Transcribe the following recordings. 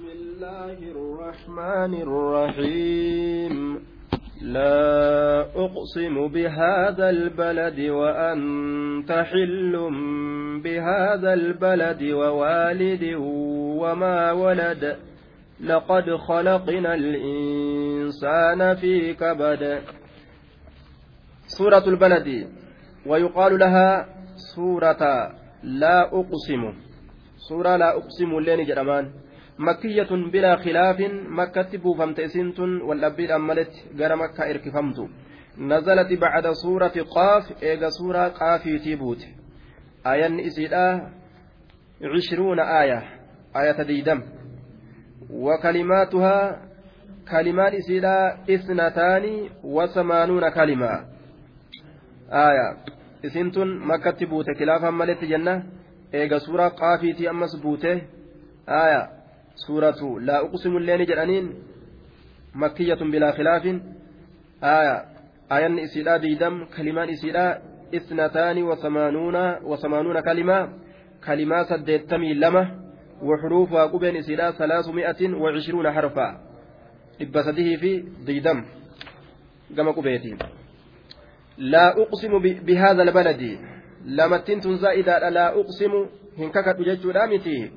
بسم الله الرحمن الرحيم. لا أقسم بهذا البلد وأنت حل بهذا البلد ووالد وما ولد. لقد خلقنا الإنسان في كبد. سورة البلد. ويقال لها سورة لا أقسم. سورة لا أقسم اللين جرمان. مكية بلا خلاف مكة بوفمت إسنت والأبيد أملت غير مكة إركفمت نزلت بعد سورة قاف إيغا سورة قافي تيبوت آية إسيدا عشرون آية آية ديدم وكلماتها كلمات إسيدا إثنتان وثمانون كلمة آية إسنتن مكة بوت خلافا ملت جنة إيغا سورة قافي تي أمس بوته آية suuratu laa uqsimu ni jedhaniin makiyyatun bilaa khilaafin aya ayanni isiidha diidam kalimaan isiidha isnataani wasamaanuuna kalimaa kalimaa saddeettamii lama وحروفها قبين إسيلا ثلاثمائة وعشرون حرفا إبا سديه في ديدم كما قبيتي لا أقسم بهذا البلد لما تنتن زائدة لا أقسم هنكك تججو دامتي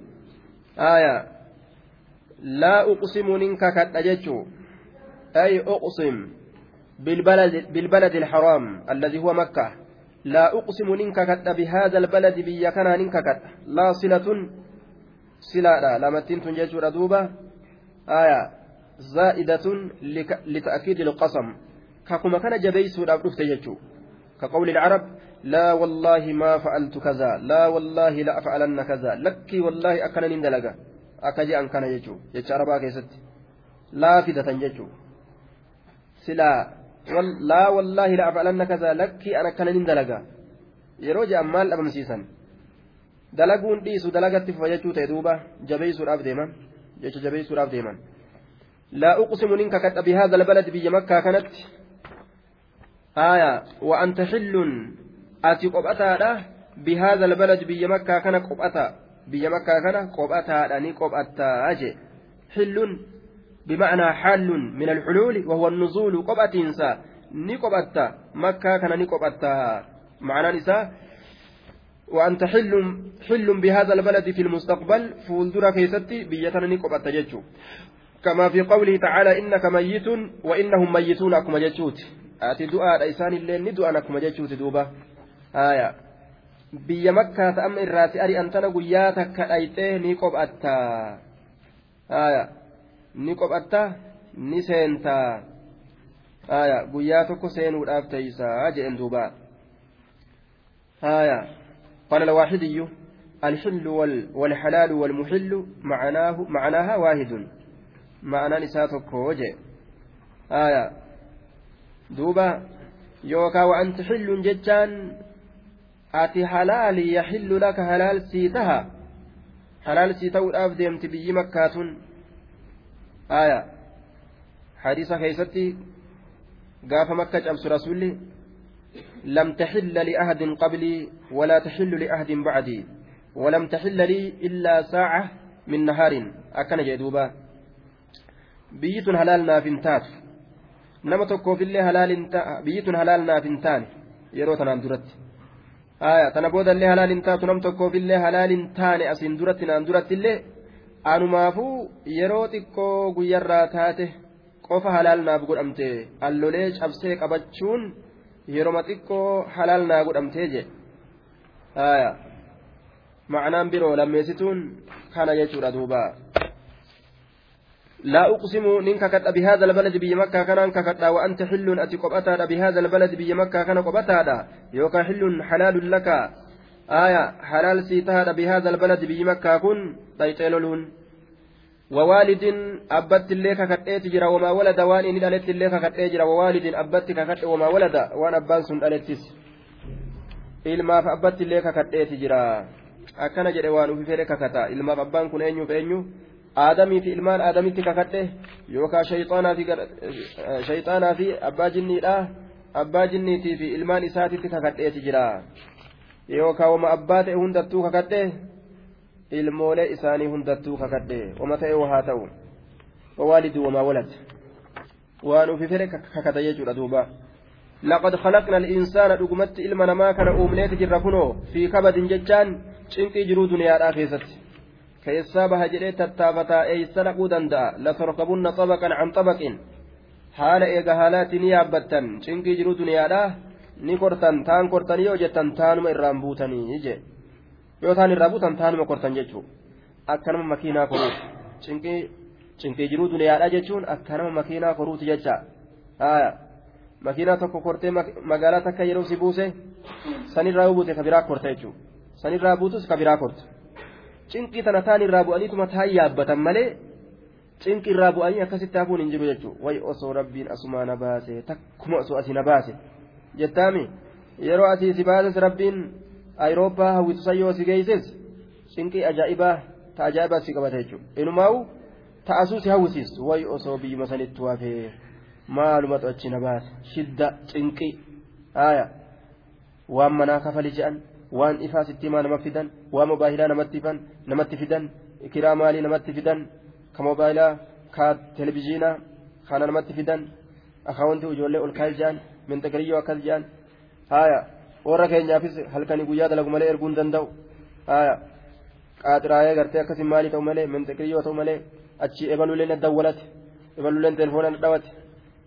آية laa uqsimu nin kakadha jechuu? Ay uqsim بالبلد الحرام الذي هو مكة لا أقسم ننك كت بهذا البلد بيا كان ننك كت لا صلة صلة لا لما تنتن جيشور دوبة آية زائدة لتأكيد القسم ككما كان جبيس رفت جيشو كقول العرب لا والله ما فعلت كذا لا والله لا أفعلن كذا لك والله أكن نندلقا akka je'an kana jechuun jecha arabaa keessatti laa fidatan jechuun silaa laa wallaahi la afcalanna kaza lakkii an akkana nin dalaga yeroo je'an maal dhabamsiisan dalaguun dhiisu dalagatti fufa jechuu ta'e duuba jabeessuudhaaf deeman jecha jabeessuudhaaf deeman laa uqsimu nin kakadha bihaadha albalad biyya makkaa kanatti aya wa anta xillun ati qophataadha bihaadha albalad biyya makkaa kana qophata biyya makkaa kana qophataadha ni qophattaa jee. Xilluun bimacnaa xaallun min alxuluuli wahuwa nuzuulu qophatiinsa ni qophatta makkaa kana ni qophattaa معنى نساء وأنت حل حل بهذا البلد في المستقبل فولدرا كيستي بيتنا نقبت ججو كما في قوله تعالى إنك ميت وإنهم ميتون أكما ججوت آتي دعاء إيسان الليل ندعاء أكما ججوت دوبة آية biyya makkaata amma irraati ari'antana guyyaa takka dhayxee ni qophatta ni qophatta ni seentaa guyyaa tokko seenuudhaaf teeysaa jedhen duuba قال الواحدي الحل والحلال والمحل معناه معناها واحد معنى نساتك وجه آية دوبا يوكا وأنت حل ججان ati halaali yaxillu laka halaal sii taha halaal sii ta'uudhaaf deemti biyyi makkaatun aya hadiisa keeysatti gaafa makka cabsu rasulli لم تحل لأحد قبلي ولا تحل لأحد بعدي ولم تحل لي إلا ساعة من نهار أكن جدوبا بيت هلال نافنتات نما تكو في الله هلال بيت هلال نافنتان يروتنا درت aya tana boodallee halaaliin taatu nam tokkoofillee halaaliin taane asiin duratti naan durattillee anumaafuu yeroo xiqqoo guyyarraa taate qofa halaal naaf godhamte. Allolee cabsee qabachuun yeroma xiqqoo halaal naa godhamtee jedhe aya macnaan biroo lammeessituun kana jechuudha duubaa لا أقسم ننك كتا بهذا البلد بي مكة كان كتا وأنت حل أتي قبتا بهذا البلد بي كان قبتا يوكا حل حلال لك. آية حلال سيتها بهذا البلد بي كن. تيتيلولون ووالد أبت اللي ككتئت جرا وما ولد. وان إن ألت اللي ككتئت جرا ووالد أبت ككت وما ولد. وان أبان ألتس. illee kakadheeti jira akkana jedhe waan ufi fedhe kakata ilmaaf abbaan kun eenyuuf eenyu aadamii fi ilmaan aadamitti kakadhe yookaan shayxaanaa fi abbaa jinniidha abbaa jinniitii fi ilmaan isaatitti kakadheeti jira yookaan wama abbaa ta'e hundattuu kakadhe ilmoolee isaanii hundattuu kakadhe wama ta'e waa ta'u wawaalidii wamaa walad waan ufi fedhe kakata jechuudha duuba لقد خلقنا الإنسان دقمت إلما ما كان أومنيت جرفنو في كبد ججان شنقي جرو دنيا الآخرة كيسا بها جريت التابتا أي سلقوا دندا لتركبن طبقا عن طبق حال إيقا هالات نيابتا شنقي جرو دنيا ni kortan taan kortanii yoo jettan taanuma irraan buutanii je yoo taan irraa buutan taanuma kortan jechuun akkanuma makiinaa koruuti cinqii cinqii jiruu duniyaadha jechuun akkanuma makiinaa koruuti jecha makiinaa tokko kortee magaalaa takka yeroo si buuse sanirraa buute kabiraa korta jechuudha sanirraa buutus kabiraa korta cinqii tana taan irraa bu'aniituma taan yaabbatan malee cinqii irraa bu'anii akkasitti hafuun hin jiru jechuudha wayi osoo rabbiin asumaa na baase takkuma osoo asii na baase. jettaami yeroo asii si baases rabbiin ayirooppaa hawwitusan yoo si geesses cinqii ajaa'ibaa ta ajaa'ibaa si qabata jechuudha inumaa'u ta'asuu si hawwisiistu wayi osoo biyyuma sanitti waafee maalumatu achi na baase shidda cinqii haaya waan manaa kafali je'an waan ifaa sitti himaa nama fidan waan mobaayilaa namatti fidan kiraa maalii namatti fidan ka mobaayilaa ka televizhiinaa kana namatti fidan akaawwantii ijoollee ol kaa'e je'an minxaqariyyoo akkas jedhan haaya warra keenyaafis halkanii guyyaa dalagu malee erguu hin danda'u haaya qaaxiraayee gartee akkasiin maalii ta'u malee minxaqariyyoo ta'u malee achi ebaluuleen dawwalate ebaluuleen telefoona dhawate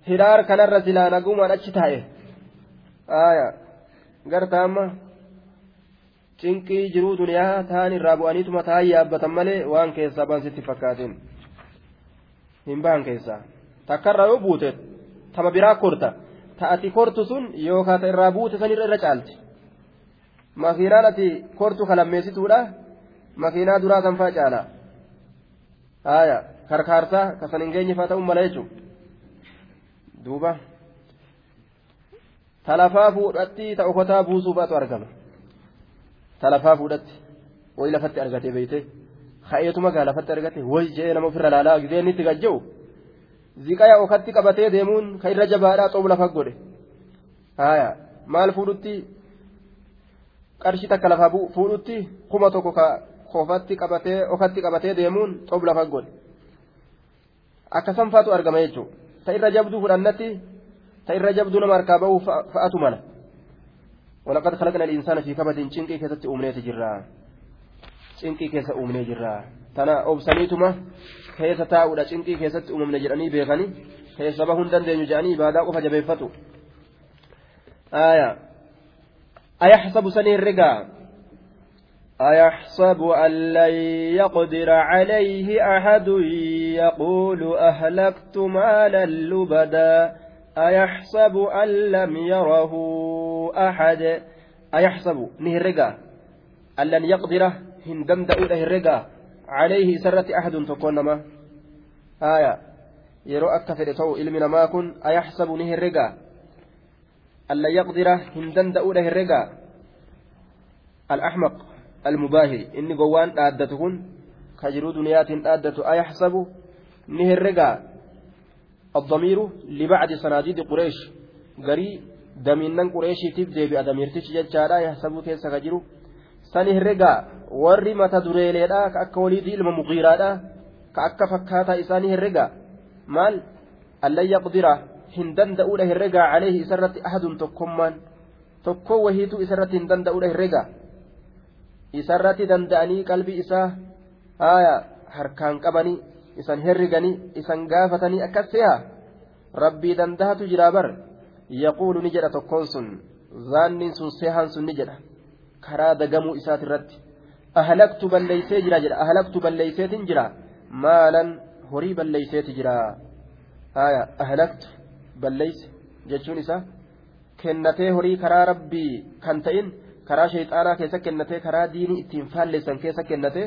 hiraar kanarra silaa nagumaan achi taa'e haaya garta amma cinqii jiruu duniyaa ta'an irraa bu'aniituma ta'an yaabbatan malee waan keessaa baan sitti fakkaatin. Hin bahan keessaa. Takkarraa yoo buute tama biraa korta. ta'ati kortu sun yookaan ta irraa buute sanirra irra caalti. Makiinaan ati kortu kalammeessituudha makiinaa duraa sanfaa caala. Haaya karkaarsaa kasan hin geenyefaa ta'uu mala jechuudha duuba. Talafaa fuudhatti ta okotaa buusuufaatu argama talafaa fuudhatti wayi lafatti argatee beeyte ka'eetuma gaa lafatti argate wayi jee nama ofirra laalaa gideen itti gajja'u. ziqaya okatti qabatee deemuun ka irra jabaadhaa xoobu lafa godhe haya maal fuudhutti qarshii takka lafa fuudhutti kuma tokko kofatti qabatee okatti qabatee deemuun xoobu lafa godhe akka sanfaatu argama jechuudha ta irra jabduu fudhannatti ta irra jabduu nama harkaa ba'uu fa'atu mala ولقد خلقنا الإنسان في كبد شنقي كيست أمنيت جرا شنقي كيس أمني جرا تنا أوبسنيتما keessa taa'uudha. cinqii keessatti uumamne jedhanii beekanii keessa bahuu hin dandeenyu jedhanii ibaadaa qofa jabeeffatu. أيحسب سنه الرقا أيحسب أن لن يقدر عليه أحد يقول أهلكت مالا لبدا أيحسب أن لم يره أحد؟ أيحسب نهر الرقا أن لن يقدر هندم دؤله الرقا عليه سرت أحد تكون نما آية. يرو أكا فدتو علم نما كن. أيحسب نه الرقا ألا يقدر هندن دؤله الرقا الأحمق المباهي. إني قوان آدتكن كجرو دنيات آدت أيحسب نه الرقا الضمير لبعد صناديد قريش قري دمينن قريشي تبدي بأدميرتش ججارا يحسب كيس كجرو sani herregaa warri mata dureeleedha ka akka waliitii ilma muqiiraadha ka akka fakkaataa isaanii herregaa maal allan yaqdira hin danda'uudha herregaa caleehi isarratti ahadun tokkommaan tokko wahiituu isarratti hin danda'uudha herregaa isarratti danda'anii qalbii isaa haaya harkaan qabanii isan herriganii isan gaafatanii akkas seha rabbii dandahatu jiraa bar yaquulu ni jedha tokkoon sun zaanniin sun sehaan sun ni jedha karaa dagamuu isaati irratti ahlaktu balleeysee jira jedha ahlaktu balleeyseetin jira maalan horii balleeyseeti jira haya ahlaktu balleeyse jechuun isaa kennatee horii karaa rabbii kan ta'in karaa shayxaanaa keessa kennatee karaa diinii ittiin faalleessan keessa kennatee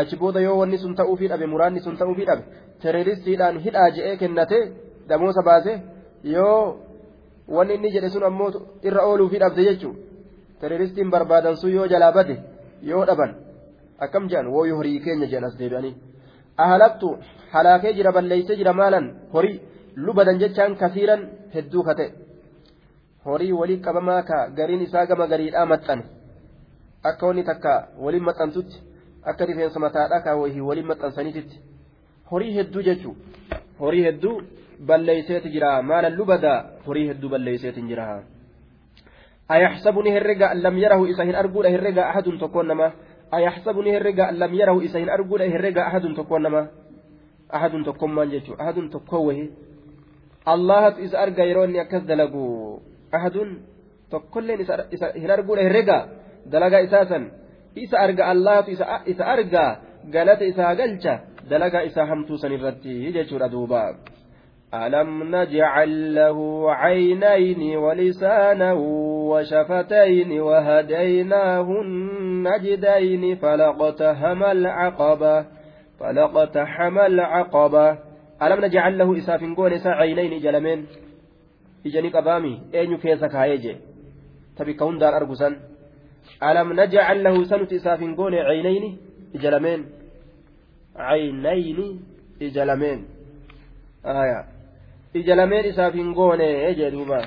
achi booda yoo wanni sun ta'uufii dhabe muraanni sun ta'uufii dhabe terroristiidhaan hidhaa je'ee kennatee damoosa baase yoo wanni inni jedhe sun ammoo irra ooluufii dhabde jechuudha. teroristiin barbaadan sun yoo jalaa bade yoo dhaban akkam jedhan wooyi horii keenya jedhan as deebi'anii ahalaktu halaakee jira balleeysee jira maalan horii lubadan jechaan kasiiran hedduu kate horii walii qabamaa ka gariin isaa gama gariidhaa maxxane akka wanni takka waliin maxxantutti akka rifeensa mataadhaa kaawwahii waliin maxxansaniititti. Horii hedduu jechuun horii hedduu balleeyseeti jira. Maalan lubadaa horii hedduu balleeyseetiin jira. أيحسبني هرجع لم يره إسهن أرجوله هرجع أحد تكون نما أيحسبني هرجع لم يره إسهن أرجوله هرجع أحد تكون نما أحد تكون ما جيتشو أحد تكوه الله إذا أرجع يروني أكذ دلقو أحد تكون إسهن أرجوله هرجع دلقا إساسا إذا أرجع الله إذا أرجع قالت إذا قلت دلقا إذا همتو سنرتي جيتشو ردوبا ألم نجعل له عينين ولسانا وشفتين وهديناه النجدين فلقتهم العقبة فلقتحم العقبة ألم نجعل له إساف قول عينين جلمين إجاني قبامي أين كيسك هايجي تبي كون دار أرقسان ألم نجعل له سنة إساف قول عينين جلمين عينين جلمين آية ija lameen isaaf hin goone jee duuba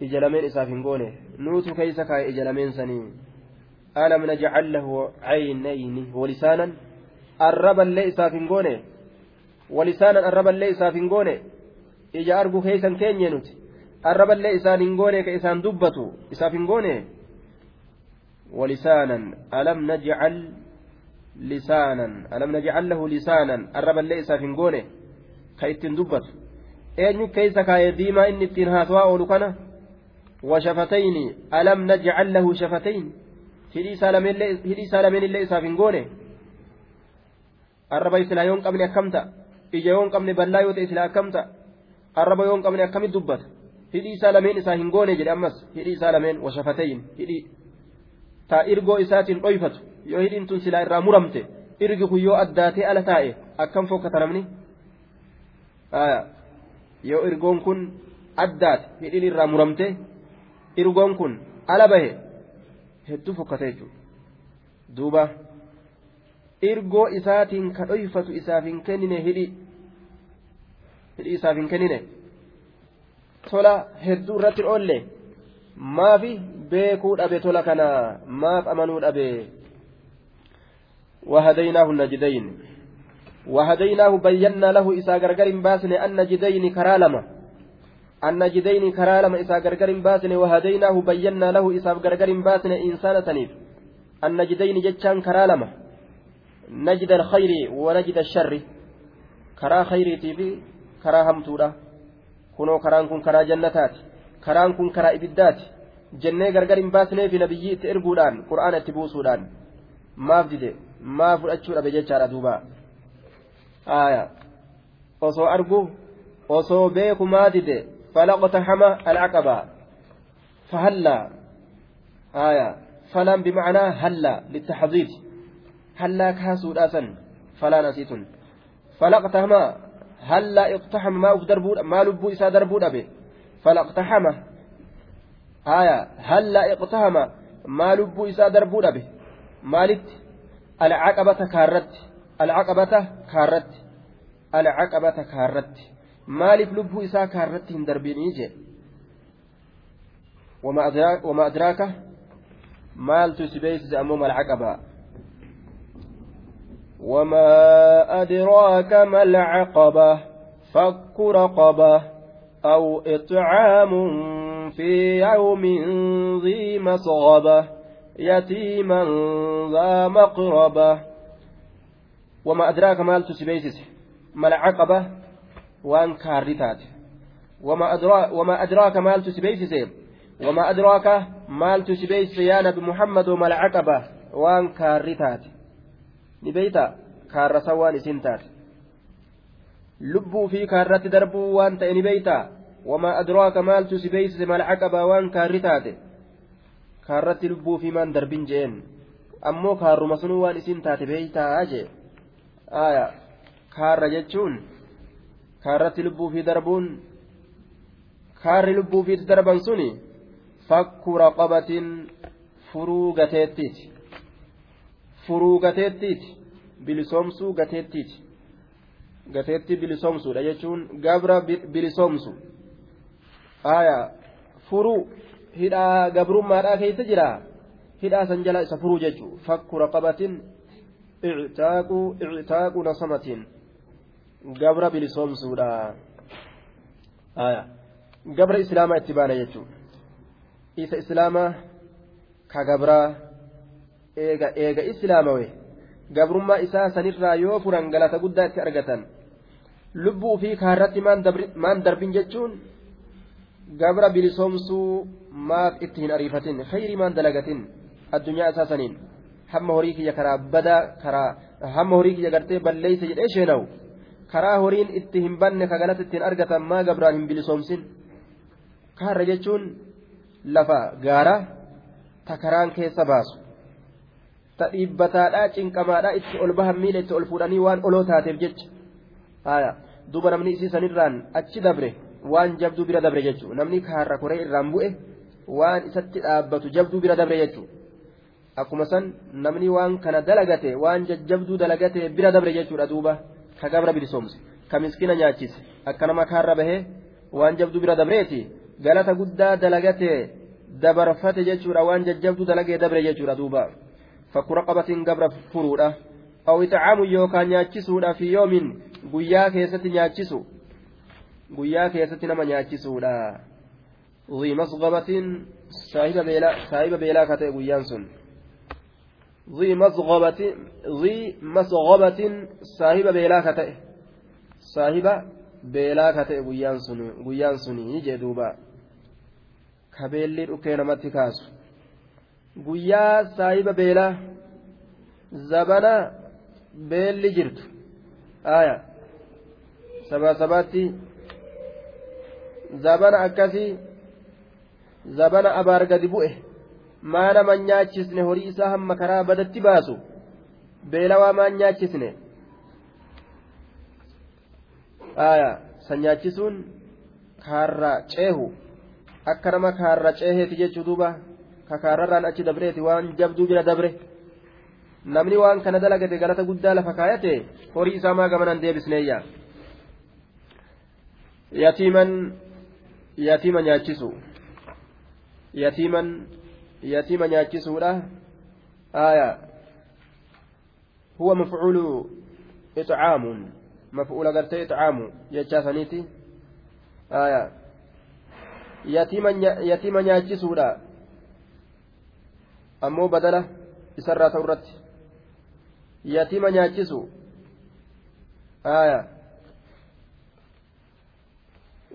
ija lameen isaaf hin goone nuutu keeysa kaa'e ija lameen sanii alam najcal lahu caynayni walisaanan arraballee isaaf hin goone walisaanan arraballee isaaf hin arraballee isaan hin goone ka isaan dubbatu isaaf hin goone ولسانا ألم نجعل لسانا ألم نجعل له لسانا الرب ليس في ngone ka ittiin dubbatu eenyu keeysa kaayee diimaa inni ittiin haasawaa oolu kana washafatayni alam najcal lahu shafatayn hidhii isaa lameen illee isaaf hin goone arraba islaa yoon qabne akkam ta'a ija yoon qabne ballaa yoo hidhii isaa lameen isaa hin goone jedhe ammas hidhii isaa lameen washafatayn hidhii taa irgoo isaatiin dhoyfatu yoo hidhiin tun silaa irraa muramte irgi kun yoo addaatee ala taa'e akkam fokkata namni? Yoo irgoon kun addaate hidhiin irraa muramte irgoon kun ala bahe hedduu fokkate jechuudha duuba. Irgoo isaatiin ka dhoyfatu isaaf hin kennine hidhi hidhi isaaf hin kennine tola hedduu irratti oolle. Maafi beekuu dhabe tola kana maaf amanuu dhabe. وهديناه النجدين وهديناه بينا له إسا غرغر باسن أن جدين كرالما أن جدين كرالما إسا غرغر باسن وهديناه بينا له إسا غرغر باسن إنسان تنيف أن جدين جتشان كرالما نجد الخير ونجد الشر كرا خيري تيفي كرا همتورا kunoo karaan kun karaa jannataati. Karaan kun karaa ibiddaati. Jennee gargar hin baasneefi nabiyyi itti erguudhaan qura'aana itti buusuudhaan. Maaf dide? Maa fudhachuu dhabe jechaadha duuba. Osoo argu osoo beeku maa dide? Falaqtaxama alcaqabaa fahallaa aayaa falaan bimacnaa hallaa littaxdiid hallaa kaasuudhaasan falaan asiitun falaqtaxama هلا اقتحم ما دربو ما لبو إسا دربو به فلقتحم آية هلا اقتحم ما لبو إسا دربو به مالت العقبة كارت alcaqabata kaarratti alcaqabata kaarratti maaliif lubbuu isaa kaarratti hin darbinii jee wama adraaka maaltu si beeksise ammoo malcaqabaa وما أدراك ما العقبة فك رقبة أو إطعام في يوم ذي مسغبة يتيما ذا مقربة وما أدراك مال تسبيسس ما العقبة؟ وان كارتات. وما أدراك وما أدراك مال تسبيسس وما أدراك مال تسبيسس يا نبي محمد وما العقبة؟ وان ni dhibeeyta kaarrasan waan isin taate. Lubbuu fi kaarratti darbuu waan ta'e ni beeyta? Wamaa adraaka maaltu si beeysise malcaqabaa waan kaarri taate? Kaarratti lubbuu fi maan darbin jeen. Ammoo kaarruma sunuu waan isin taate beeytaa jee? Aya kaarra jechuun kaarratti lubbuu fi darbuun kaarri lubbuu fi darban suni fakku raqabatin furuu gateettiiti. Furuu gateettiiti bilisoomsuu gateettiiti gateetti bilisoomsuudha jechuun gabra bilisoomsu aya furuu hidhaa gabrummaadhaa keessa jira hidhaa san jala isa furuu jechuun fakku raqabatin ictaaqu ictaaqu nasamatiin gabra bilisoomsuudha gabra islaamaa itti baana jechuun isa islaamaa ka gabraa eega eega islaamawe gabrummaa isaa sanirraa yoo furan galata guddaa itti argatan lubbuu fi kaarratti maan darbin jechuun gabra bilisoomsuu maaf itti hin ariifatin khayrii maan dalagatin addunyaa isaa saniin. Hamma horii kiyya karaa badaa karaa hamma horii kiyya gartee balleeyse jedhee sheenawu karaa horiin itti hin banne ka galata ittiin argatan maa gabraan hin bilisoomsin. Kaarra jechuun lafa gaara ta karaan keessa baasu ta dhiibbataadhaa cinqamaadhaa itti ol bahan miila itti ol fuudhanii waan oloo taateef jecha haya duuba namni isii sanirraan achi dabre waan jabduu bira dabre jechuudha namni kaarra koree irraan bu'e waan isatti dhaabbatu jabduu bira dabre jechuudha akkuma san namni waan kana dalagate waan jajjabduu dalagate bira dabre jechuudha duuba ka gabra bilisoomse ka miskina nyaachise akka nama kaarra bahee waan jabduu bira dabreeti galata guddaa dalagate dabarfate jechuudha waan jajjabduu dalagee dabre jechuudha duuba fakku raqabatiin gabra furuudha. Hawwi ta'aamu yookaan nyaachisuudha fi yoomiin guyyaa keessatti nyaachisu. Guyyaa keessatti nama nyaachisuudha. Dhii masqabatiin saahiba beelaa ka ta'e guyyaan sun. Dhii masqabatiin saahiba beelaa ka ta'e. Saahiba beelaa ka ta'e guyyaan suni jedhuuba kabeellii dhukkee namatti kaasu. Guyyaa saahiba beelaa zabana beelli jirtu. Aya sabaa sabaatti zabana akkasii zabana abaar gadi bu'e. Maa nama nyaachisne horii isaa hamma karaa badatti baasu. Beelawaa maan nyaachisne. Aya san nyaachisuun kaarra ceehu. Akka nama kaarra ceeheeti jechuu duuba ka kaarrarraan achi dabreeti waan jabduu bira dabre namni waan kana dalagate galata guddaa lafa kaayate horii isaa maa gamanan deebisneeyya yatiiman yatiima nyaachisu yatiiman yatiima nyaachisuudha aya huwa mafcuulu ixcaamun mafcuula gartee ixcaamu jechaa saniiti aya yatiima nyaachisuudha ammoo badala isarraa ta'u irratti. Yatiima nyaachisu. Aya.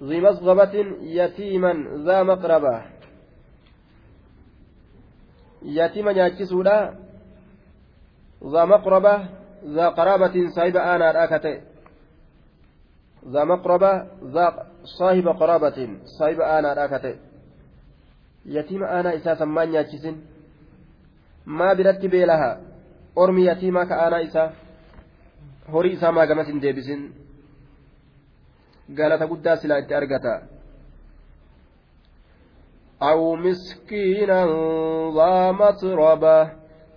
ذي مصغبة يتيما ذا مقربة يتيما نياتشسودا ذا مقربة ذا قرابة صاحب آنا راكته ذا مقربة ذا صاحب قرابة صاحب آنا راكته يتيم آنا إساسا ما نياتشسن ما برت بيلها أرمي يتيما كآنا إسا horii isaa maa gamas hin deebisin galata guddaa silaa itti argata أو مسكينا ذا متربة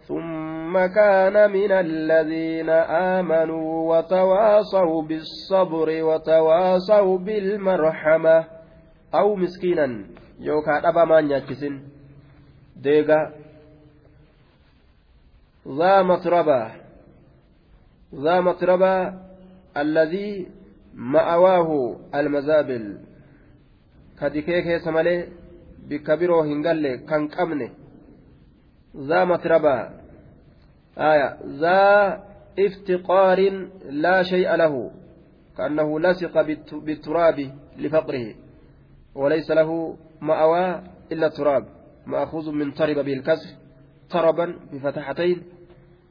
ثم كان من الذين آمنوا وتواصوا بالصبر وتواصوا بالمرحمة أو مسكينا يوكا أبا ما نياتشسن ديغا ذا متربة ذا متربة الذي keessa malee bikka biroo hin galle kan qabne ذا متربة آية. ذا افتقار لا شيء له كأنه لصق بالتراب لفقره وليس له مأوى إلا التراب مأخوذ من ترب بالكسر تربا بفتحتين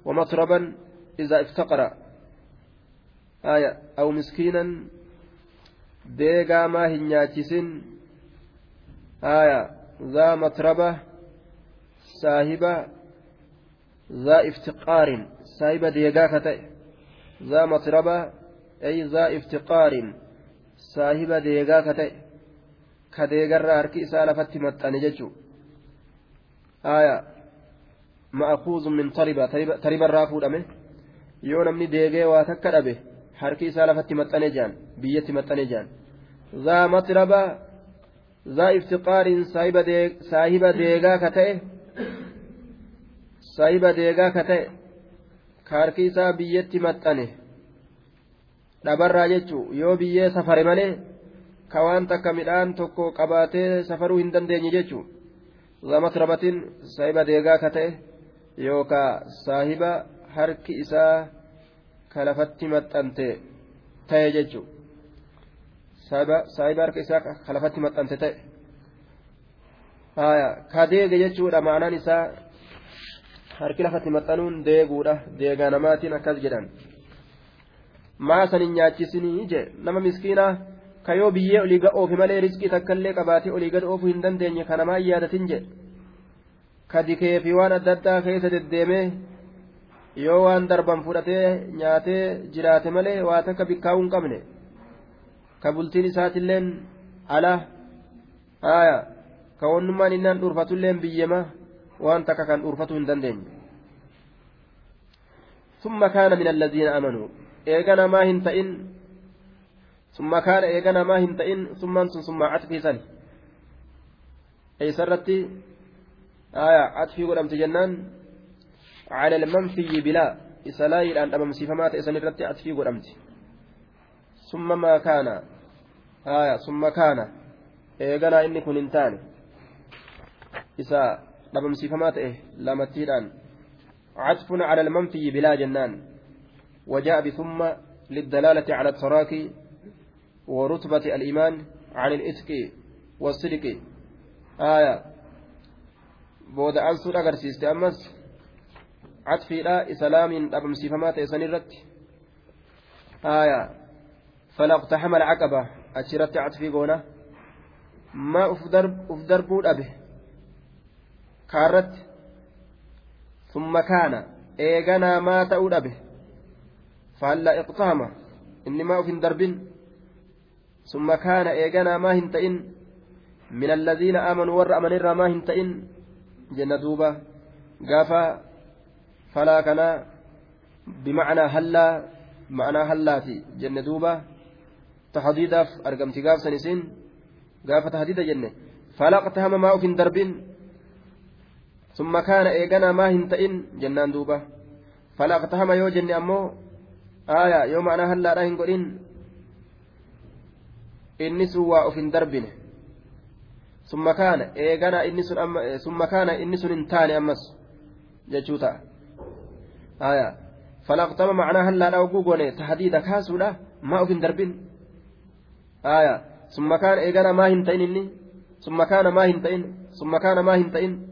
ومطربا إذا افتقر. آية. أو مسكينا ديغا ما هنياتشسن آية. ذا متربة صاحبة ذا افتقار. صاحبة ديغا كتئ ذا متربة أي ذا افتقار. صاحبة ديغا كتئ كديغر أركي سالفت متأني ججو آية. ma'akuuzu min tariba tariba irraa fuudhame. Yoo namni deegee waa takka dhabe harki isaa lafatti maxxane jaan biyyatti maxxane jaan. Zaa matraba zaa iftiqaariin saahiba deegaa ka ta'e saahiba deegaa ka ta'e ka harki isaa biyyatti maxxane. Dhabarraa jechuu yoo biyyee safare malee ka waan takka midhaan tokko qabaatee safaruu hin dandeenye jechuu zaa matrabatiin saahiba deegaa ka ta'e. Yookaa saahiba harki isaa ka lafatti maxxante ta'e jechuu saahiba harka isaa ka lafatti maxxante ta'e ka deege jechuudha ma'anaan isaa harki lafatti maxxanuun deeguudha deegaa namaatiin akkas jedhan maa sanin nyaachisinii je nama miskiinaa ka yoo biyyee olii gad oofe malee riskii takkaillee qabaatee olii gad oofuu hin dandeenye ka namaa yaadatin je ka dikee fi waan adda addaa keessa deddeemee yoo waan darban fudhatee nyaatee jiraate malee waa takka bikkaa'uu hin qabne ka bultiin isaatilleen ala haaya ka wannummaan innaan dhuunfatulleen biyyema waan takka kan dhuunfatu hin dandeenye ثم كان من الذين آمنوا إيغانا ما هنتئن ثم كان إيغانا ما هنتئن ثم أنتم ثم عطفي سن أي سرتي آية عطفي قدمت جنان على المنفي بلا. إسلاي أن أممسي فما تأسن الرتي عطفي قدمت ثم ما كان. آية ثم كان. إيغانا إني كن انتاني. إسا dhabamsiifamaa ta'e lamattiidhaan عطف على المنفي بلا جنان. وجاء بثم للدلالة على التراكي ورتبة الإيمان عن الإتق والصدق. آية أغرسيست أمس عطفي لا إسلام أبم سيفمات إسانيرت آية فلا اقتحم العقبة أشرت عطفي قونا ما أفدر أفدر أبه kaarratti summa kaana eeganaa maa ta'uu dhabe faallaa iqtaama inni maa uf hin darbin summa kaana eeganaa maa hin ta'in min alladhiina aamanuu warra jenna duuba gaafa falaa kanaa bimacnaa hallaa ma'anaa hallaati jenne duuba tahdiidaaf argamti gaafsan isin gaafa tahdiida jenne falaa iqtaama maa uf hin darbin ثم كان إيغانا ما هنتئن جنان دوبا فلا اقتهم يو جني أمو آية يوم أنا هلا راهن قولين إني سوى أفن دربنه ثم كان إيغانا إني سن أم ثم كان إني سن انتاني أمس. جتشوتا. آية. فلا اقتهم معناها هلا راهن قولين تحديد كاسولا ما أفن دربن آية. ثم كان إيغانا ما هنتئن إني. ثم كان ما هنتئن ثم كان ما هنتئن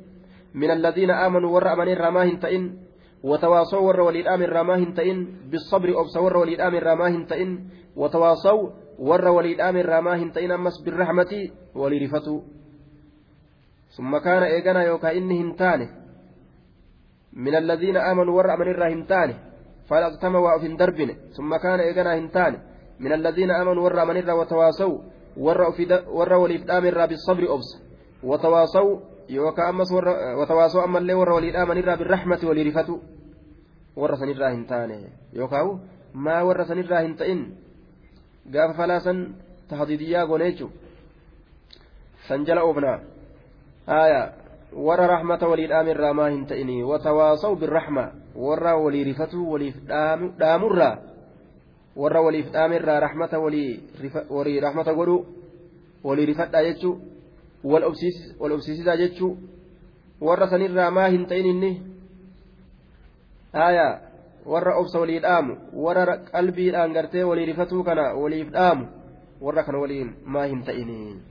من الذين آمنوا ور أمن رماهن تئن وتواصوا ور وليد آمن رماهن تئن بالصبر أبس ور وليد آمن رماهن تئن وتواصوا ور وليد آمن رماهن تئن أمس بالرحمة. ولرفتوا ثم كان إيقنا يوكا إنهن تانه من الذين آمنوا ور أمن الراهن تانه فلاقتم وأفن دربن ثم كان إيقنا هنتانه من الذين آمنوا ور أمن وتواصوا ور وليد آمن بالصبر أبس وتواصوا yookaan ammas watawaasoo ammallee warra walii dhaamanirraa birrahmati walii rifatu warra sanirraa hin taane yookaan maa warra sanirraa hin ta'in gaafa falaasan tahdiidiyyaa goone jechuun san jala oofnaa haaya warra rahmata walii dhaamirraa maa hin ta'ini watawaasaw birrahma warra walii rifatu waliif dhaamurraa warra waliif dhaamirraa rahmata walii rahmata godhu walii rifadhaa jechuun. wal obsiisisaa jechuu warra sanirraa maa hin ta'in inni aayaa warra obsa walii dhaamu warra qalbiidhaan gartee walii rifatuu kana waliif dhaamu warra kana waliin maa hin ta'ini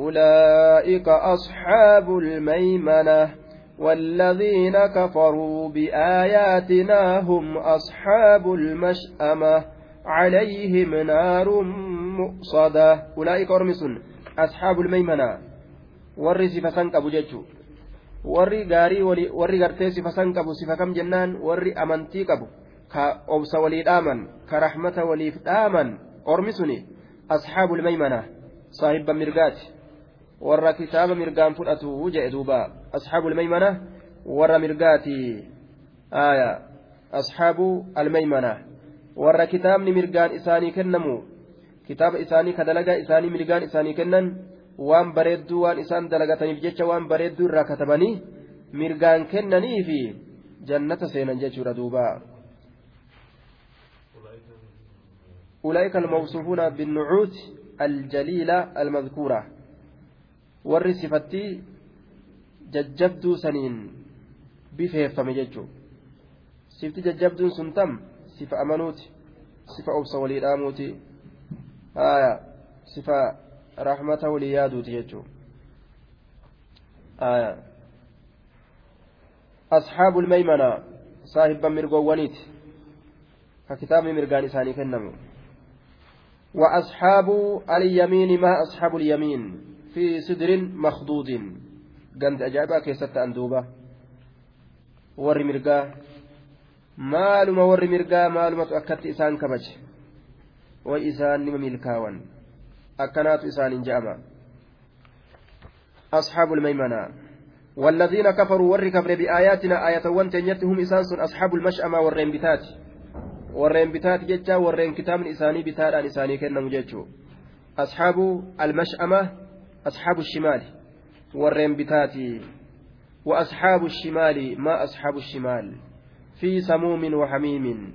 أولئك أصحاب الميمنة والذين كفروا بآياتنا هم أصحاب المشأمة عليهم نار مؤصدة أولئك san qabu jechuun warri gaarii warri gartee sifa san qabu sifa kam jennaan warri amantii qabu ka obsa walii dhaaman ka rahmata waliif dhaaman ormi suni asxaabul maymanaa saahibba mirgaati warra kitaaba mirgaan fudhatu jedhe duuba asxaabul maymanaa warra mirgaati aayaa asxaabu almaymanaa warra kitaabni mirgaan isaanii kennamu kitaaba isaanii ka dalagaa isaanii milgaan isaanii kennan waan bareedduu waan isaan dalagataniif jecha waan bareedduu irraa katabanii mirgaan kennanii fi jannata seenan jechuudha duuba أولئك الموصوفون بالنعوت الجليلة المذكورة warri sifattii jajjabduu saniin bifeeffame jechuun sifti jajjabduun sun tam sifa amanuuti sifa obsa walii dhaamuuti haya sifa rahmata walii yaaduuti jechuun haya asxaabul maymana saahibban mirgoowwaniiti ka kitaabni mirgaan isaanii kennamu وأصحاب اليمين ما أصحاب اليمين في سدر مخضود قند أجابة كيست أندوبة. ور مرقا warri mirgaa maalumatu akkatti isaan kabaje way isaan nima milkaawan akkanaatu isaanin je'ama أصحاب الميمنة. والذين كفروا ور كفر بآياتنا آية وانتنيت هم إسانس أصحاب المشأمة والرين بتات. والرين بتات ججا والرين كتاب إساني بتات عن إساني كنا مججو أصحاب الشمال والرين بتات وأصحاب الشمال ما أصحاب الشمال في سموم وحميم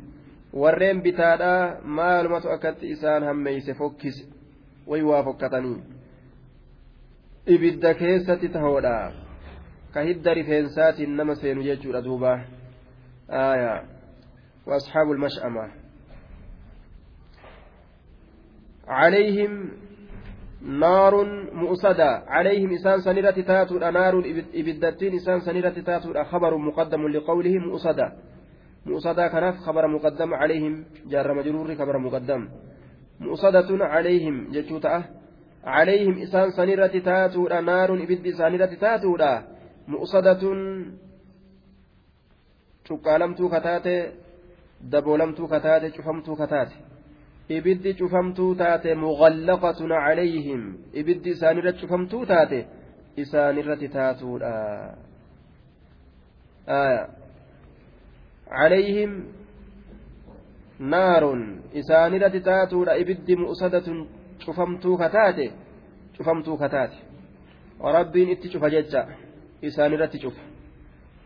maalumatu akkatti isaan hammeeyse fokkise way waa fokkatanii ibidda keessatti tahoodha ka hidda rifeensaatiin nama seenu jechuudha duuba aya واصحاب المشأمة عليهم نار مؤصدة عليهم إسان سنيرة تاتو نار إبدتين إسان سنيرة تاتو خبر مقدم لقوله مؤصدة مؤصدة كناف خبر مقدم عليهم جار مجرور خبر مقدم مؤصدة عليهم جتوتا عليهم إسان سنيرة تاتو نار إبد سنيرة تاتو مؤصدة cuqqaalamtuu kataate daboolamtuu kataate cufamtuu kataate. Ibiddi cufamtuu taate mughallaqatun calayhim. Ibiddi isaanirra cufamtuu taate isaanirratti taatuudha. Calayhim naarun isaanirratti taatuudha ibiddi mu'sadatun cufamtuu kataate cufamtuu kataate rabbiin itti cufa jecha isaanirratti cufa.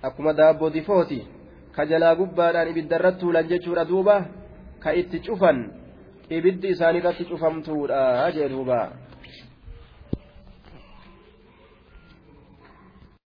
Akkuma daabboo difooti ka jalaa gubbaadhaan ibiddarratti tuulan jechuudha duuba ka itti cufan ibiddi isaanirratti cufamtuudha jee duuba